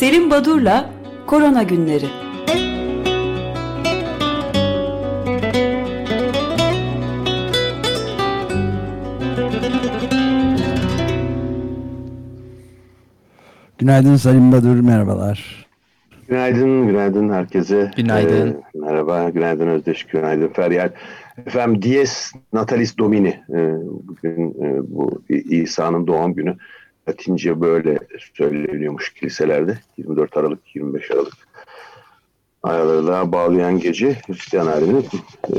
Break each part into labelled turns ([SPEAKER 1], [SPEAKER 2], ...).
[SPEAKER 1] Selim Badur'la Korona Günleri.
[SPEAKER 2] Günaydın Salim Badur, merhabalar.
[SPEAKER 3] Günaydın, günaydın herkese.
[SPEAKER 4] Günaydın.
[SPEAKER 3] Ee, merhaba, günaydın Özdeş, günaydın Feryal. Efendim Dies Natalis Domini. Ee, bugün e, bu İsa'nın doğum günü. Latince böyle söyleniyormuş kiliselerde. 24 Aralık, 25 Aralık aralarına bağlayan gece Hristiyan aleminin e,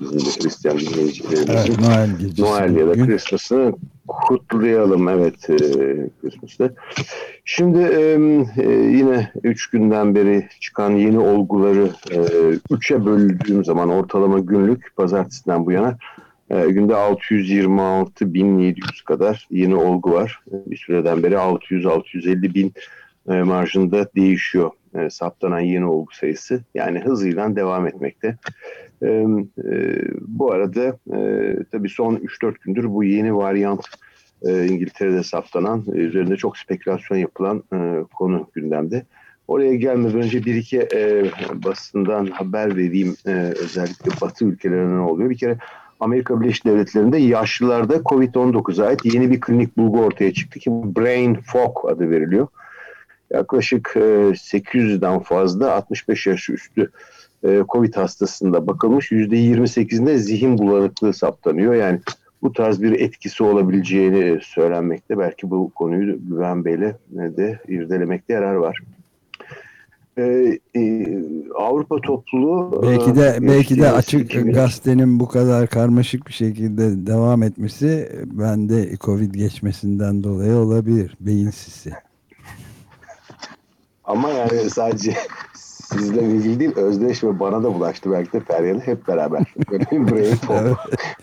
[SPEAKER 3] bizim de Hristiyan dinleyicilerimizin
[SPEAKER 2] Evet, Noel gecesi.
[SPEAKER 3] Noel ya da. Christmas'ı kutlayalım evet e. Şimdi e, e, yine üç günden beri çıkan yeni olguları e, üçe böldüğüm zaman ortalama günlük pazartesinden bu yana e, günde 626.700 kadar yeni olgu var. E, Bir süreden beri 600-650 bin e, marjında değişiyor e, saptanan yeni olgu sayısı. Yani hızıyla devam etmekte. E, e, bu arada e, tabii son 3-4 gündür bu yeni varyant e, İngiltere'de saptanan, üzerinde çok spekülasyon yapılan konu gündemde. Oraya gelmeden önce bir iki e, basından haber vereyim e, özellikle Batı ülkelerine ne oluyor. Bir kere Amerika Birleşik Devletleri'nde yaşlılarda COVID-19'a ait yeni bir klinik bulgu ortaya çıktı ki Brain Fog adı veriliyor. Yaklaşık e, 800'den fazla 65 yaş üstü e, COVID hastasında bakılmış. %28'inde zihin bulanıklığı saptanıyor. Yani bu tarz bir etkisi olabileceğini söylenmekte. Belki bu konuyu Güven Bey'le de irdelemekte yarar var. Ee, e, Avrupa topluluğu
[SPEAKER 2] Belki de
[SPEAKER 3] e,
[SPEAKER 2] belki de açık
[SPEAKER 3] 2000
[SPEAKER 2] gazetenin bu kadar karmaşık bir şekilde devam etmesi bende Covid geçmesinden dolayı olabilir. Beyin sisi.
[SPEAKER 3] Ama yani sadece sizle ilgili değil Özdeş ve bana da bulaştı belki de Feryal'e hep beraber. Böyle brain fog.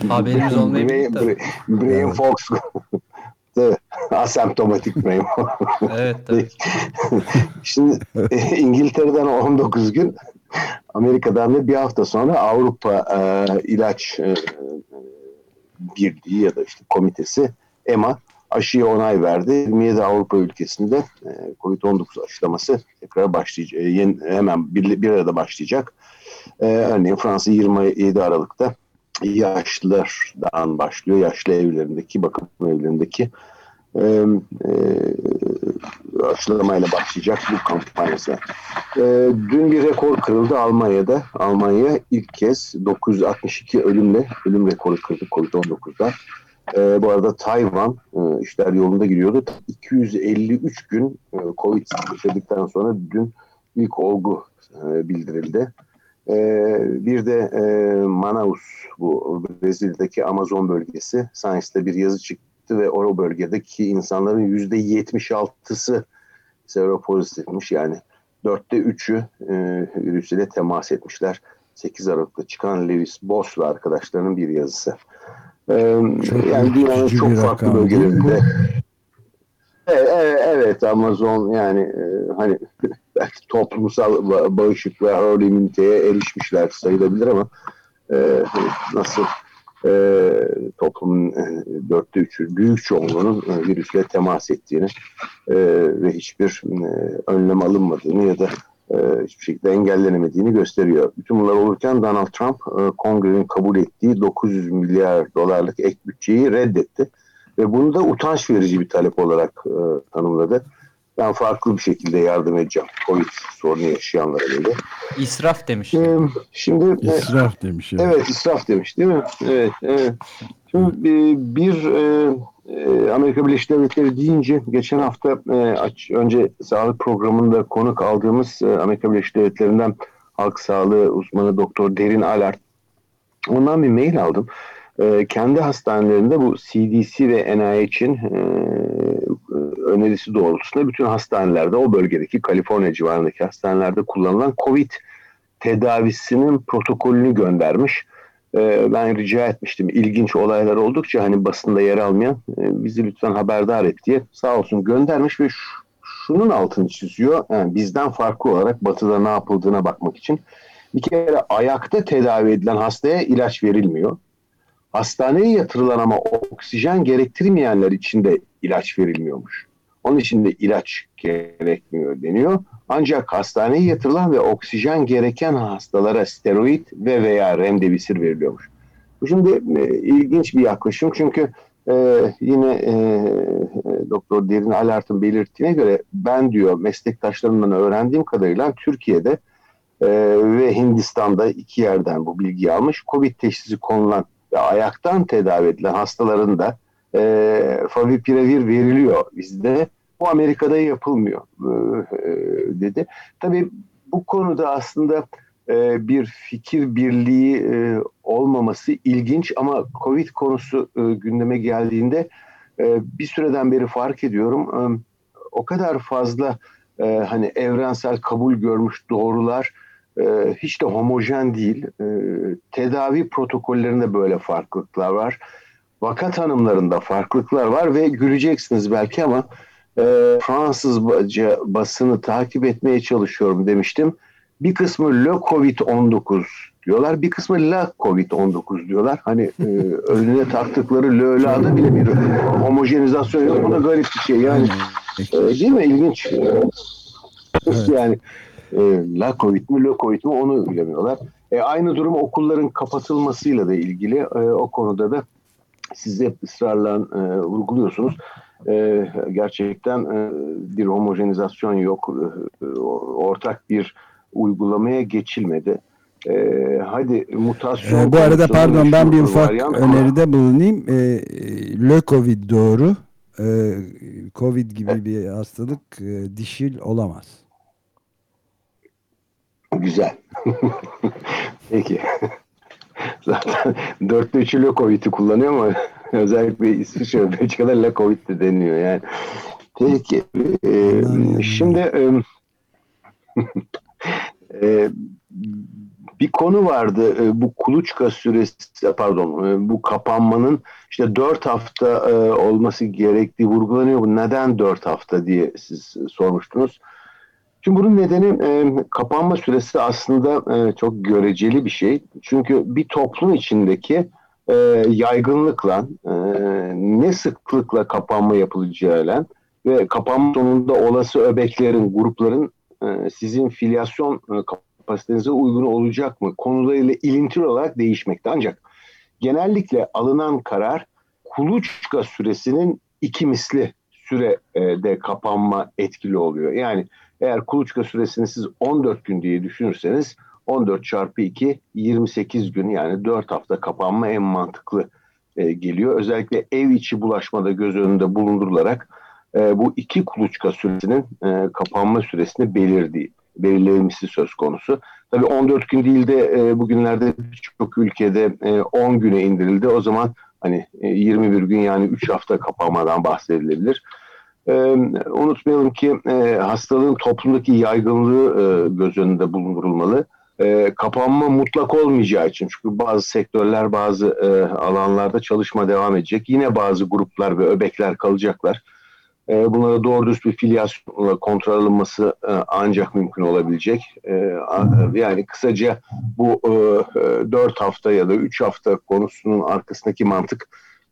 [SPEAKER 4] Haberimiz olmayabilir
[SPEAKER 3] brain, brain, brain fog. Tabii, Asemptomatik fog.
[SPEAKER 4] Evet tabii.
[SPEAKER 3] Şimdi e, İngiltere'den 19 gün Amerika'dan da bir hafta sonra Avrupa e, ilaç e, birliği ya da işte komitesi EMA aşıya onay verdi. 27 Avrupa ülkesinde e, COVID-19 aşılaması tekrar başlayacak. e, yeni- hemen bir, bir arada başlayacak. E, örneğin Fransa 27 Aralık'ta yaşlılardan başlıyor. Yaşlı evlerindeki, bakım evlerindeki e, e, aşılamayla başlayacak bu kampanyası. E, dün bir rekor kırıldı Almanya'da. Almanya ilk kez 962 ölümle ölüm rekoru kırdı COVID-19'da. E, bu arada Tayvan e, işler yolunda gidiyordu. 253 gün e, Covid yaşadıktan sonra dün ilk olgu e, bildirildi. E, bir de e, Manaus bu Brezilya'daki Amazon bölgesi Science'da bir yazı çıktı ve o bölgedeki insanların yüzde 76'sı seropozitifmiş yani dörtte üçü e, virüsüyle temas etmişler. 8 Aralık'ta çıkan Lewis Boss ve arkadaşlarının bir yazısı. E,
[SPEAKER 2] Çok
[SPEAKER 3] yani dünyanın çok farklı bölgelerinde Evet, evet, Amazon yani e, hani belki toplumsal ba- bağışıklığa, herd immunite'ye erişmişler sayılabilir ama e, nasıl e, toplumun e, dörtte üçü, büyük çoğunluğunun e, virüsle temas ettiğini e, ve hiçbir e, önlem alınmadığını ya da e, hiçbir şekilde engellenemediğini gösteriyor. Bütün bunlar olurken Donald Trump e, kongrenin kabul ettiği 900 milyar dolarlık ek bütçeyi reddetti. Ve bunu da utanç verici bir talep olarak e, tanımladı. Ben farklı bir şekilde yardım edeceğim. Covid sorunu yaşayanlara böyle.
[SPEAKER 4] İsraf demiş.
[SPEAKER 3] E, şimdi e,
[SPEAKER 2] İsraf demiş. ya.
[SPEAKER 3] Evet israf demiş değil mi? Evet. evet. Şimdi e, bir e, e, Amerika Birleşik Devletleri deyince geçen hafta e, aç, önce sağlık programında konuk aldığımız e, Amerika Birleşik Devletleri'nden halk sağlığı uzmanı Doktor Derin Alert ondan bir mail aldım. E, kendi hastanelerinde bu CDC ve NIH'in e, önerisi doğrultusunda bütün hastanelerde o bölgedeki Kaliforniya civarındaki hastanelerde kullanılan COVID tedavisinin protokolünü göndermiş. Ee, ben rica etmiştim ilginç olaylar oldukça hani basında yer almayan e, bizi lütfen haberdar et diye sağ olsun göndermiş ve şu- şunun altını çiziyor. Yani bizden farklı olarak batıda ne yapıldığına bakmak için bir kere ayakta tedavi edilen hastaya ilaç verilmiyor. Hastaneye yatırılan ama oksijen gerektirmeyenler için de ilaç verilmiyormuş. Onun için de ilaç gerekmiyor deniyor. Ancak hastaneye yatırılan ve oksijen gereken hastalara steroid ve veya remdesivir veriliyormuş. Bu şimdi e, ilginç bir yaklaşım çünkü e, yine e, e, Doktor Derin Alart'ın belirttiğine göre ben diyor meslektaşlarımdan öğrendiğim kadarıyla Türkiye'de e, ve Hindistan'da iki yerden bu bilgiyi almış. Covid teşhisi konulan ve ayaktan tedavi edilen hastaların da e, favipiravir veriliyor bizde. Bu Amerika'da yapılmıyor e, dedi. Tabii bu konuda aslında e, bir fikir birliği e, olmaması ilginç ama Covid konusu e, gündeme geldiğinde e, bir süreden beri fark ediyorum. E, o kadar fazla e, hani evrensel kabul görmüş doğrular e, hiç de homojen değil. E, tedavi protokollerinde böyle farklılıklar var. Vaka tanımlarında farklılıklar var ve göreceksiniz belki ama e, Fransızca basını takip etmeye çalışıyorum demiştim. Bir kısmı Le Covid-19 diyorlar. Bir kısmı La Covid-19 diyorlar. Hani e, önüne taktıkları Le La'da bile bir homojenizasyon yok. Bu da garip bir şey yani. E, değil mi? İlginç. Evet. Yani e, La Covid mi, Le Covid mi onu bilemiyorlar. E, aynı durum okulların kapatılmasıyla da ilgili. E, o konuda da siz hep ısrarla e, vurguluyorsunuz. E, gerçekten e, bir homojenizasyon yok. E, ortak bir uygulamaya geçilmedi. E, hadi mutasyon...
[SPEAKER 2] E, bu arada pardon ben bir ufak öneride ama... bulunayım. E, Le Covid doğru. E, Covid gibi evet. bir hastalık e, dişil olamaz.
[SPEAKER 3] Güzel. Peki. Zaten dörtte üçü Le Covid'i kullanıyor ama özellikle İsviçre ve Belçika'da Le Covid de deniyor yani. Peki. E, şimdi e, e, bir konu vardı e, bu kuluçka süresi pardon e, bu kapanmanın işte dört hafta e, olması gerektiği vurgulanıyor. Bu neden dört hafta diye siz sormuştunuz. Şimdi bunun nedeni e, kapanma süresi aslında e, çok göreceli bir şey. Çünkü bir toplum içindeki e, yaygınlıkla, e, ne sıklıkla kapanma yapılacağıyla ve kapanma sonunda olası öbeklerin, grupların e, sizin filyasyon e, kapasitenize uygun olacak mı konularıyla ilintili olarak değişmekte. Ancak genellikle alınan karar kuluçka süresinin iki misli sürede kapanma etkili oluyor. Yani eğer kuluçka süresini siz 14 gün diye düşünürseniz 14 çarpı 2 28 gün yani 4 hafta kapanma en mantıklı e, geliyor. Özellikle ev içi bulaşmada göz önünde bulundurularak e, bu iki kuluçka süresinin e, kapanma süresini belirdiği belirlenmesi söz konusu. Tabii 14 gün değil de e, bugünlerde birçok ülkede e, 10 güne indirildi. O zaman hani e, 21 gün yani 3 hafta kapanmadan bahsedilebilir. E, unutmayalım ki e, hastalığın toplumdaki yaygınlığı e, göz önünde bulundurulmalı. E, kapanma mutlak olmayacağı için çünkü bazı sektörler bazı e, alanlarda çalışma devam edecek. Yine bazı gruplar ve öbekler kalacaklar. E, bunlara doğru düz bir filyasyonla kontrol alınması e, ancak mümkün olabilecek. E, yani kısaca bu e, 4 hafta ya da 3 hafta konusunun arkasındaki mantık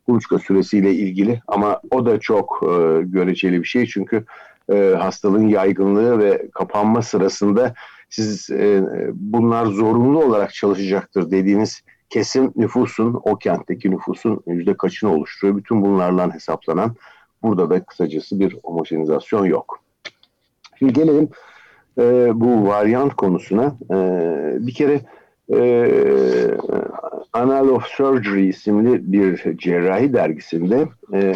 [SPEAKER 3] kuluçka süresiyle ilgili ama o da çok e, göreceli bir şey çünkü e, hastalığın yaygınlığı ve kapanma sırasında siz e, bunlar zorunlu olarak çalışacaktır dediğiniz kesim nüfusun o kentteki nüfusun yüzde kaçını oluşturuyor. Bütün bunlarla hesaplanan burada da kısacası bir homojenizasyon yok. Şimdi gelelim e, bu varyant konusuna. E, bir kere e, Annal of Surgery isimli bir cerrahi dergisinde e,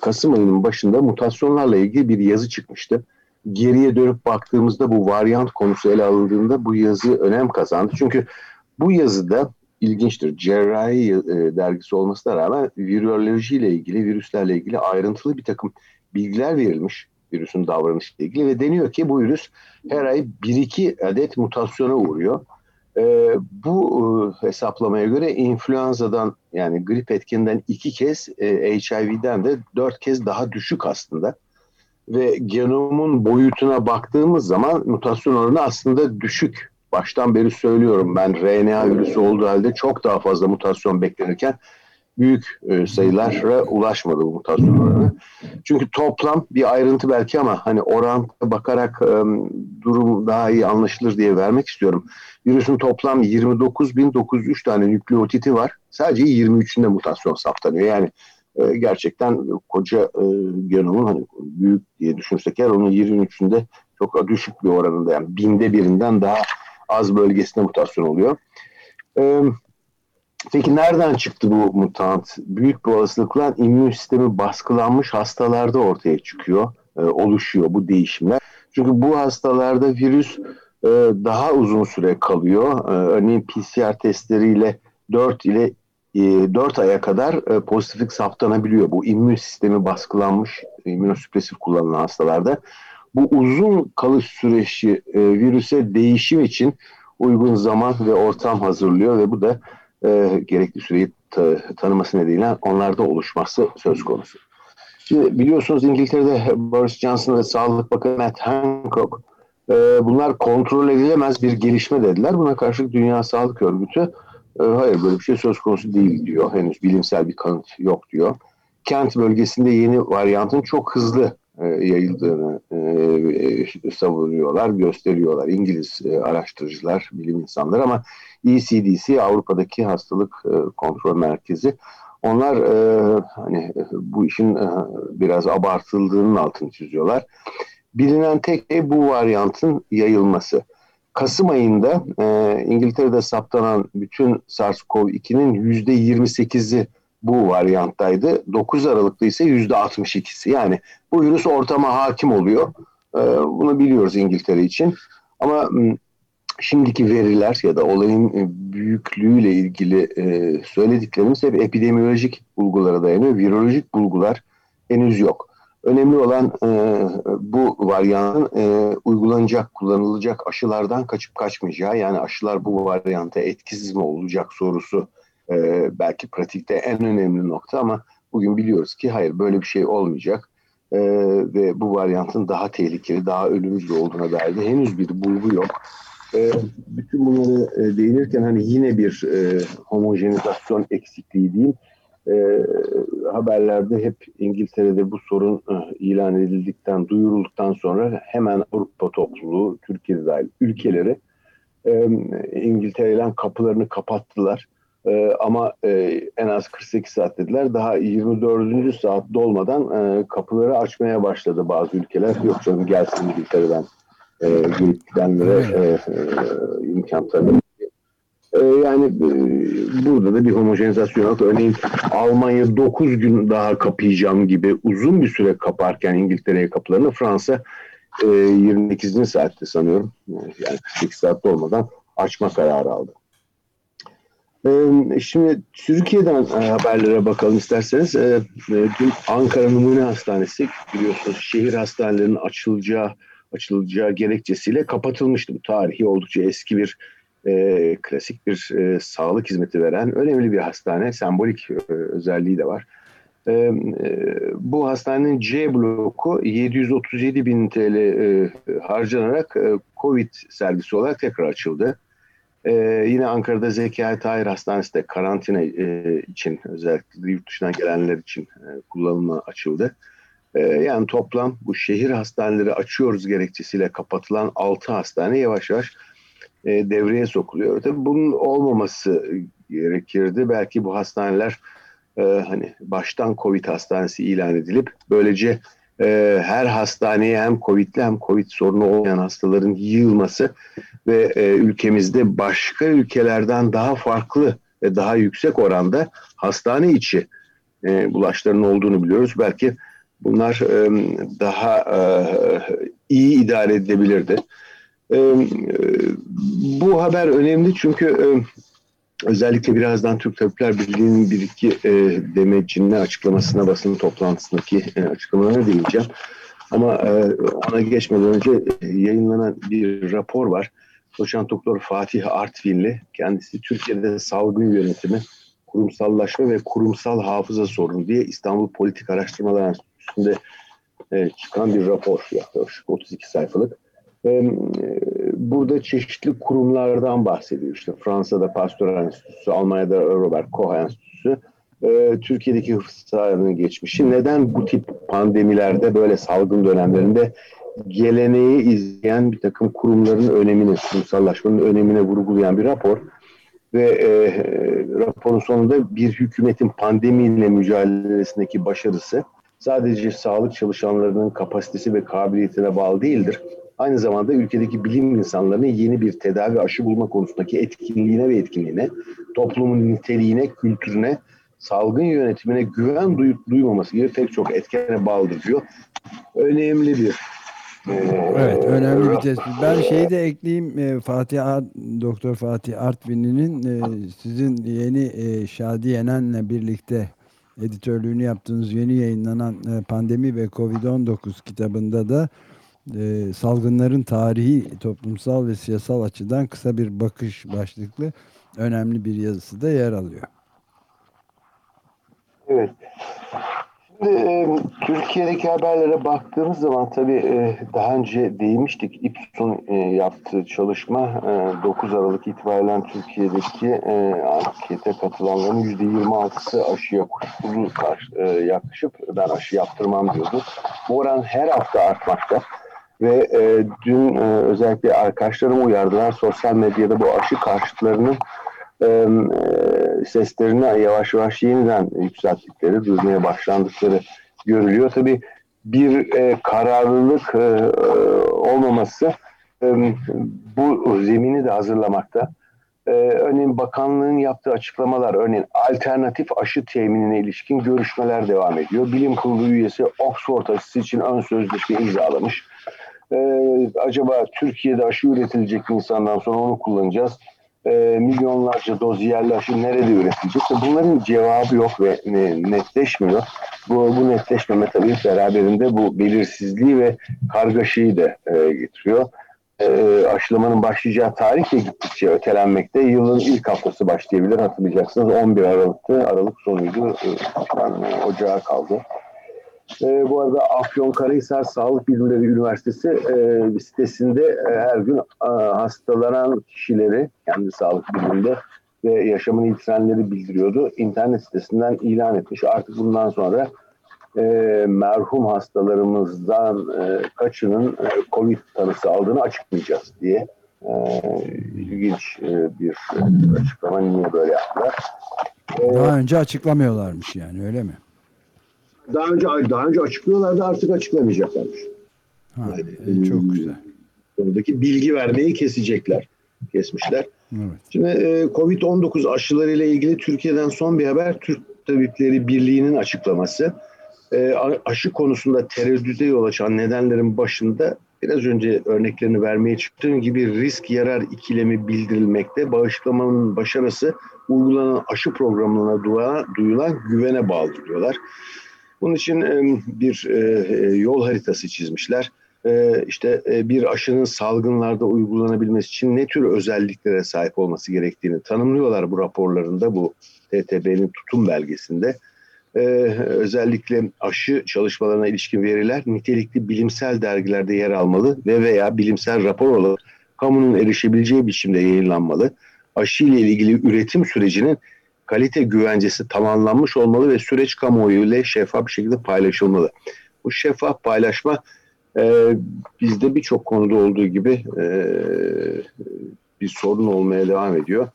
[SPEAKER 3] Kasım ayının başında mutasyonlarla ilgili bir yazı çıkmıştı. Geriye dönüp baktığımızda bu varyant konusu ele alındığında bu yazı önem kazandı. Çünkü bu yazıda ilginçtir. Cerrahi e, dergisi olmasına rağmen viroloji ile ilgili, virüslerle ilgili ayrıntılı bir takım bilgiler verilmiş virüsün davranışıyla ilgili ve deniyor ki bu virüs her ay 1-2 adet mutasyona uğruyor e, bu e, hesaplamaya göre influenza'dan yani grip etkinden iki kez e, HIV'den de dört kez daha düşük aslında. Ve genomun boyutuna baktığımız zaman mutasyon oranı aslında düşük. Baştan beri söylüyorum ben RNA virüsü olduğu halde çok daha fazla mutasyon beklenirken büyük e, sayılara ulaşmadı bu mutasyon. Çünkü toplam bir ayrıntı belki ama hani oranta bakarak e, durum daha iyi anlaşılır diye vermek istiyorum. Virüsün toplam 29.903 tane nükleotiti var. Sadece 23'ünde mutasyon saptanıyor. Yani e, gerçekten koca e, genomun hani büyük diye düşünürsek eğer onun 23'ünde çok düşük bir oranında yani binde birinden daha az bölgesinde mutasyon oluyor. E, peki nereden çıktı bu mutant? Büyük bir olasılıkla immün sistemi baskılanmış hastalarda ortaya çıkıyor, e, oluşuyor bu değişimler. Çünkü bu hastalarda virüs e, daha uzun süre kalıyor. E, örneğin PCR testleriyle 4 ile 4 aya kadar e, pozitiflik saptanabiliyor. Bu immün sistemi baskılanmış immünosüpresif kullanılan hastalarda. Bu uzun kalış süreci e, virüse değişim için uygun zaman ve ortam hazırlıyor ve bu da e, gerekli süreyi ta, tanıması nedeniyle onlarda oluşması söz konusu. Şimdi biliyorsunuz İngiltere'de Boris Johnson ve Sağlık Bakanı Matt Hancock e, bunlar kontrol edilemez bir gelişme dediler. Buna karşılık Dünya Sağlık Örgütü e, hayır böyle bir şey söz konusu değil diyor. Henüz bilimsel bir kanıt yok diyor. Kent bölgesinde yeni varyantın çok hızlı e, yayıldığını e, e, savunuyorlar, gösteriyorlar. İngiliz e, araştırıcılar, bilim insanları ama ECDC Avrupa'daki hastalık e, kontrol merkezi onlar e, hani bu işin e, biraz abartıldığının altını çiziyorlar. Bilinen tek şey bu varyantın yayılması. Kasım ayında e, İngiltere'de saptanan bütün SARS-CoV-2'nin %28'i bu varyanttaydı. 9 Aralık'ta ise %62'si. Yani bu virüs ortama hakim oluyor. E, bunu biliyoruz İngiltere için. Ama şimdiki veriler ya da olayın e, büyüklüğüyle ilgili e, söylediklerimiz hep epidemiolojik bulgulara dayanıyor. Virolojik bulgular henüz yok. Önemli olan e, bu varyantın e, uygulanacak, kullanılacak aşılardan kaçıp kaçmayacağı. Yani aşılar bu varyanta etkisiz mi olacak sorusu e, belki pratikte en önemli nokta ama bugün biliyoruz ki hayır böyle bir şey olmayacak. E, ve bu varyantın daha tehlikeli, daha ölümcül olduğuna dair de henüz bir bulgu yok. E, bütün bunları e, değinirken hani yine bir e, homojenizasyon eksikliği değil, e, haberlerde hep İngiltere'de bu sorun e, ilan edildikten, duyurulduktan sonra hemen Avrupa topluluğu, Türkiye dahil ülkeleri e, İngiltere'den kapılarını kapattılar. E, ama e, en az 48 saat dediler. Daha 24. saat dolmadan e, kapıları açmaya başladı bazı ülkeler. Yok canım gelsin İngiltere'den e, gelip gidenlere e, e, imkan tanıyor. Ee, yani e, burada da bir homojenizasyon yok. Örneğin Almanya 9 gün daha kapayacağım gibi uzun bir süre kaparken İngiltere'ye kapılarını Fransa 28. E, saatte sanıyorum yani 48 saatte olmadan açma kararı aldı. Ee, şimdi Türkiye'den e, haberlere bakalım isterseniz. Dün Ankara Numune Hastanesi biliyorsunuz şehir hastanelerinin açılacağı açılacağı gerekçesiyle kapatılmıştı. Tarihi oldukça eski bir e, klasik bir e, sağlık hizmeti veren önemli bir hastane. Sembolik e, özelliği de var. E, e, bu hastanenin C bloku 737 bin TL e, harcanarak e, COVID servisi olarak tekrar açıldı. E, yine Ankara'da Zekai Tahir Hastanesi de karantina e, için özellikle yurt dışından gelenler için e, kullanıma açıldı. E, yani toplam bu şehir hastaneleri açıyoruz gerekçesiyle kapatılan 6 hastane yavaş yavaş e, devreye sokuluyor. Tabii bunun olmaması gerekirdi. Belki bu hastaneler e, hani baştan Covid hastanesi ilan edilip böylece e, her hastaneye hem Covid'li hem Covid sorunu olmayan hastaların yığılması ve e, ülkemizde başka ülkelerden daha farklı ve daha yüksek oranda hastane içi e, bulaşların olduğunu biliyoruz. Belki bunlar e, daha e, iyi idare edilebilirdi. Bu haber önemli çünkü özellikle birazdan Türk Tabipler Birliği'nin bir iki demecinin açıklamasına basın toplantısındaki açıklamalara değineceğim. Ama ona geçmeden önce yayınlanan bir rapor var. Doçent Doktor Fatih Artvinli kendisi Türkiye'de salgın yönetimi, kurumsallaşma ve kurumsal hafıza sorunu diye İstanbul Politik Araştırmalar Enstitüsü'nde çıkan bir rapor yaklaşık 32 sayfalık. E, burada çeşitli kurumlardan bahsediyor. İşte Fransa'da Pasteur Enstitüsü, Almanya'da Robert Koch Enstitüsü, e, Türkiye'deki hıfz geçmişi neden bu tip pandemilerde böyle salgın dönemlerinde geleneği izleyen bir takım kurumların önemini, kurumsallaşmanın önemine vurgulayan bir rapor ve e, raporun sonunda bir hükümetin pandemiyle mücadelesindeki başarısı sadece sağlık çalışanlarının kapasitesi ve kabiliyetine bağlı değildir. Aynı zamanda ülkedeki bilim insanlarının yeni bir tedavi aşı bulma konusundaki etkinliğine ve etkinliğine, toplumun niteliğine, kültürüne, salgın yönetimine güven duyup duymaması gibi pek çok etkene bağlıdır diyor. Önemli bir
[SPEAKER 2] Evet önemli bir tespit. Ben şeyi de ekleyeyim Fatih Art, Doktor Fatih Artvin'in sizin yeni Şadi Yenen'le birlikte editörlüğünü yaptığınız yeni yayınlanan Pandemi ve Covid-19 kitabında da e, salgınların tarihi, toplumsal ve siyasal açıdan kısa bir bakış başlıklı önemli bir yazısı da yer alıyor.
[SPEAKER 3] Evet. Şimdi e, Türkiye'deki haberlere baktığımız zaman tabii e, daha önce değinmiştik. İPSO'nun e, yaptığı çalışma e, 9 Aralık itibaren Türkiye'deki e, ankete katılanların %26'sı aşıya kuşkulu e, yaklaşıp ben aşı yaptırmam diyordu. Bu oran her hafta artmakta. Ve e, dün e, özellikle arkadaşlarım uyardılar sosyal medyada bu aşı karşıtlarının e, seslerini yavaş yavaş yeniden yükselttikleri, duymaya başlandıkları görülüyor. Tabii bir e, kararlılık e, olmaması e, bu zemini de hazırlamakta. Ee, örneğin bakanlığın yaptığı açıklamalar, örneğin alternatif aşı teminine ilişkin görüşmeler devam ediyor. Bilim kurulu üyesi Oxford aşısı için ön sözleşme imzalamış. Ee, acaba Türkiye'de aşı üretilecek insandan sonra onu kullanacağız e, milyonlarca doz yerli aşı nerede üretilecek? Bunların cevabı yok ve netleşmiyor. Bu, bu netleşmeme tabii beraberinde bu belirsizliği ve kargaşayı da e, getiriyor. E, aşılamanın başlayacağı tarih de gittikçe ötelenmekte. Yılın ilk haftası başlayabilir hatırlayacaksınız. 11 Aralık'tı. Aralık sonuydu. E, e, ocağa kaldı. E, bu arada Afyonkarahisar Sağlık Bilimleri Üniversitesi e, sitesinde e, her gün e, hastalanan kişileri kendi sağlık biliminde ve yaşamını yitirenleri bildiriyordu. İnternet sitesinden ilan etmiş. Artık bundan sonra e, merhum hastalarımızdan e, kaçının e, COVID tanısı aldığını açıklayacağız diye e, ilginç e, bir açıklama niye böyle yaptılar.
[SPEAKER 2] E, Daha önce açıklamıyorlarmış yani öyle mi?
[SPEAKER 3] Daha önce daha önce açıklıyorlardı artık açıklamayacaklarmış.
[SPEAKER 2] Ha, yani, e, çok e, güzel.
[SPEAKER 3] Konudaki bilgi vermeyi kesecekler. Kesmişler. Evet. Şimdi e, Covid-19 aşıları ile ilgili Türkiye'den son bir haber Türk Tabipleri Birliği'nin açıklaması. E, aşı konusunda tereddüde yol açan nedenlerin başında biraz önce örneklerini vermeye çıktığım gibi risk yarar ikilemi bildirilmekte. Bağışlamanın başarısı uygulanan aşı programına duyulan güvene bağlı diyorlar. Bunun için bir yol haritası çizmişler. İşte bir aşının salgınlarda uygulanabilmesi için ne tür özelliklere sahip olması gerektiğini tanımlıyorlar bu raporlarında bu TTB'nin tutum belgesinde. Özellikle aşı çalışmalarına ilişkin veriler nitelikli bilimsel dergilerde yer almalı ve veya bilimsel rapor olarak kamunun erişebileceği biçimde yayınlanmalı. Aşı ile ilgili üretim sürecinin kalite güvencesi tamamlanmış olmalı ve süreç kamuoyu ile şeffaf bir şekilde paylaşılmalı. Bu şeffaf paylaşma e, bizde birçok konuda olduğu gibi e, bir sorun olmaya devam ediyor.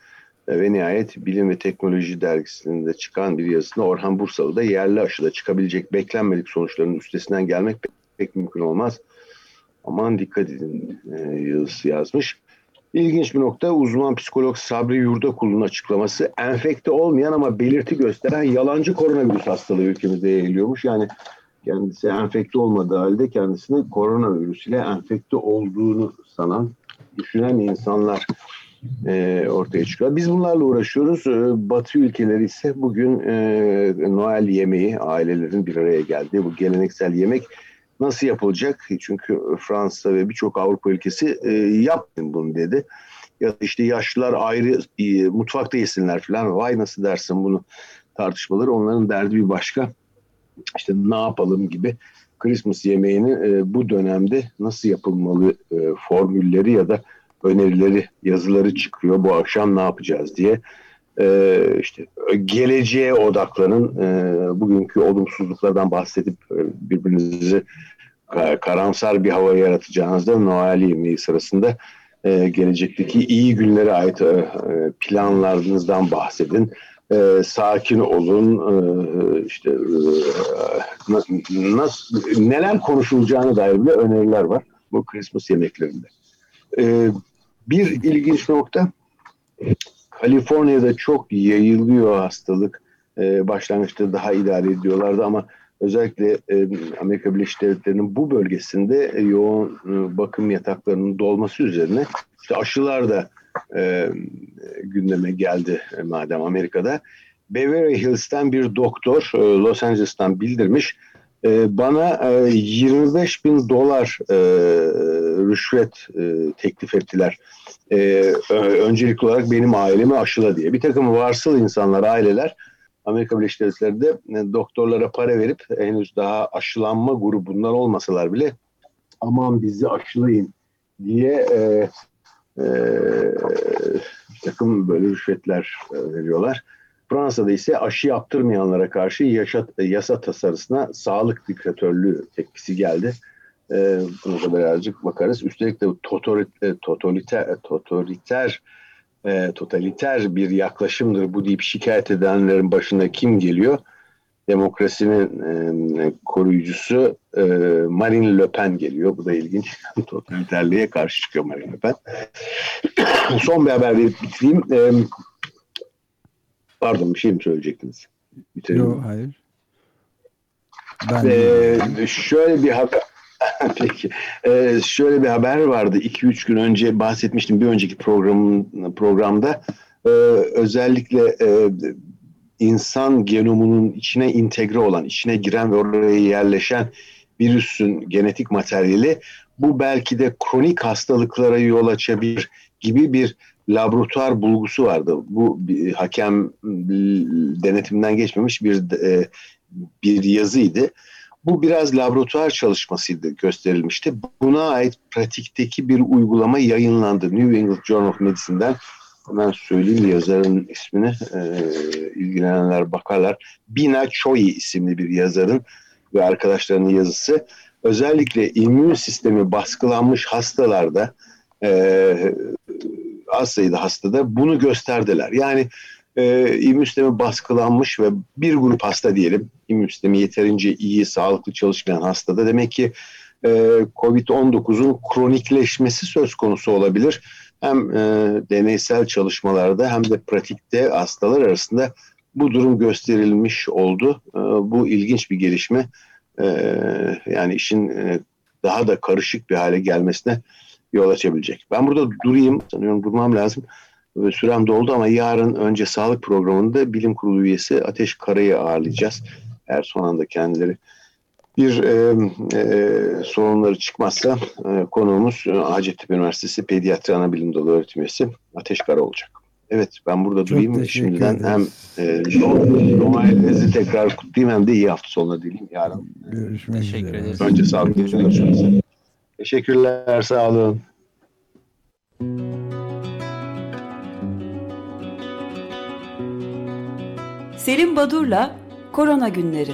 [SPEAKER 3] E, ve nihayet Bilim ve Teknoloji dergisinde çıkan bir yazısında Orhan Bursalı da yerli aşıda çıkabilecek beklenmedik sonuçların üstesinden gelmek pek, pek mümkün olmaz. Aman dikkat edin e, yazısı yazmış. İlginç bir nokta uzman psikolog Sabri Yurdakul'un açıklaması enfekte olmayan ama belirti gösteren yalancı koronavirüs hastalığı ülkemizde yayılıyormuş. Yani kendisi enfekte olmadığı halde kendisini koronavirüs ile enfekte olduğunu sanan, düşünen insanlar e, ortaya çıkıyor. Biz bunlarla uğraşıyoruz. E, Batı ülkeleri ise bugün e, Noel yemeği, ailelerin bir araya geldiği bu geleneksel yemek Nasıl yapılacak? Çünkü Fransa ve birçok Avrupa ülkesi e, yapmayın bunu dedi. Ya işte yaşlılar ayrı e, mutfakta yesinler falan. Vay nasıl dersin bunu tartışmaları. Onların derdi bir başka. İşte ne yapalım gibi Christmas yemeğini e, bu dönemde nasıl yapılmalı e, formülleri ya da önerileri, yazıları çıkıyor. Bu akşam ne yapacağız diye e, işte geleceğe odaklanın, e, bugünkü olumsuzluklardan bahsedip e, birbirinizi karamsar bir hava yaratacağınızda Noel yemeği sırasında e, gelecekteki iyi günlere ait e, planlarınızdan bahsedin. E, sakin olun, e, işte e, nasıl, neler konuşulacağını dair bile öneriler var bu Christmas yemeklerinde. E, bir ilginç nokta, Kaliforniya'da çok yayılıyor hastalık. E, başlangıçta daha idare ediyorlardı ama özellikle e, Amerika Birleşik Devletleri'nin bu bölgesinde e, yoğun e, bakım yataklarının dolması üzerine işte aşılar da e, gündeme geldi e, madem Amerika'da. Beverly Hills'ten bir doktor e, Los Angeles'tan bildirmiş e, bana e, 25 bin dolar e, rüşvet e, teklif ettiler. E, öncelikli olarak benim ailemi aşıla diye. Bir takım varsıl insanlar, aileler Amerika Birleşik Devletleri'nde e, doktorlara para verip henüz daha aşılanma grubundan olmasalar bile aman bizi aşılayın diye e, e, bir takım böyle rüşvetler e, veriyorlar. Fransa'da ise aşı yaptırmayanlara karşı yaşa, yasa tasarısına sağlık diktatörlüğü tepkisi geldi. E, buna da birazcık bakarız. Üstelik de totaliter, totaliter, totaliter e, totaliter bir yaklaşımdır bu deyip şikayet edenlerin başına kim geliyor? Demokrasinin e, koruyucusu e, Marine Le Pen geliyor. Bu da ilginç. Totaliterliğe karşı çıkıyor Marine Le Pen. Son bir haber verip bitireyim. E, pardon bir şey mi söyleyecektiniz?
[SPEAKER 2] Yok hayır.
[SPEAKER 3] Ben ee, şöyle bir haber Peki. Ee, şöyle bir haber vardı. 2-3 gün önce bahsetmiştim bir önceki programın programda. Ee, özellikle e, insan genomunun içine entegre olan, içine giren ve oraya yerleşen virüsün genetik materyali bu belki de kronik hastalıklara yol açabilir gibi bir laboratuvar bulgusu vardı. Bu bir, hakem denetimden geçmemiş bir e, bir yazıydı. Bu biraz laboratuvar çalışmasıydı gösterilmişti. Buna ait pratikteki bir uygulama yayınlandı. New England Journal of Medicine'den hemen söyleyeyim yazarın ismini e, ilgilenenler bakarlar. Bina Choi isimli bir yazarın ve arkadaşlarının yazısı. Özellikle immün sistemi baskılanmış hastalarda e, az sayıda hastada bunu gösterdiler. Yani e, immün sistemi baskılanmış ve bir grup hasta diyelim immün sistemi yeterince iyi, sağlıklı çalışmayan hastada demek ki e, COVID-19'un kronikleşmesi söz konusu olabilir. Hem e, deneysel çalışmalarda hem de pratikte hastalar arasında bu durum gösterilmiş oldu. E, bu ilginç bir gelişme. E, yani işin e, daha da karışık bir hale gelmesine yol açabilecek. Ben burada durayım. Sanıyorum durmam lazım. Sürem doldu ama yarın önce sağlık programında bilim kurulu üyesi Ateş Kara'yı ağırlayacağız. Eğer son anda kendileri bir e, e, sorunları çıkmazsa e, konuğumuz e, Hacettepe Üniversitesi Pediatri Anabilim Dalı öğretim üyesi Ateş Kara olacak. Evet ben burada Çok durayım. Şimdiden ederiz. hem e, Noel'inizi tekrar kutlayayım hem de iyi hafta sonuna dileyim yarın.
[SPEAKER 2] Görüşmek Teşekkür üzere. ederiz.
[SPEAKER 3] Önce sağlıklı görüşmek Teşekkürler sağ olun.
[SPEAKER 1] Selim Badur'la Korona Günleri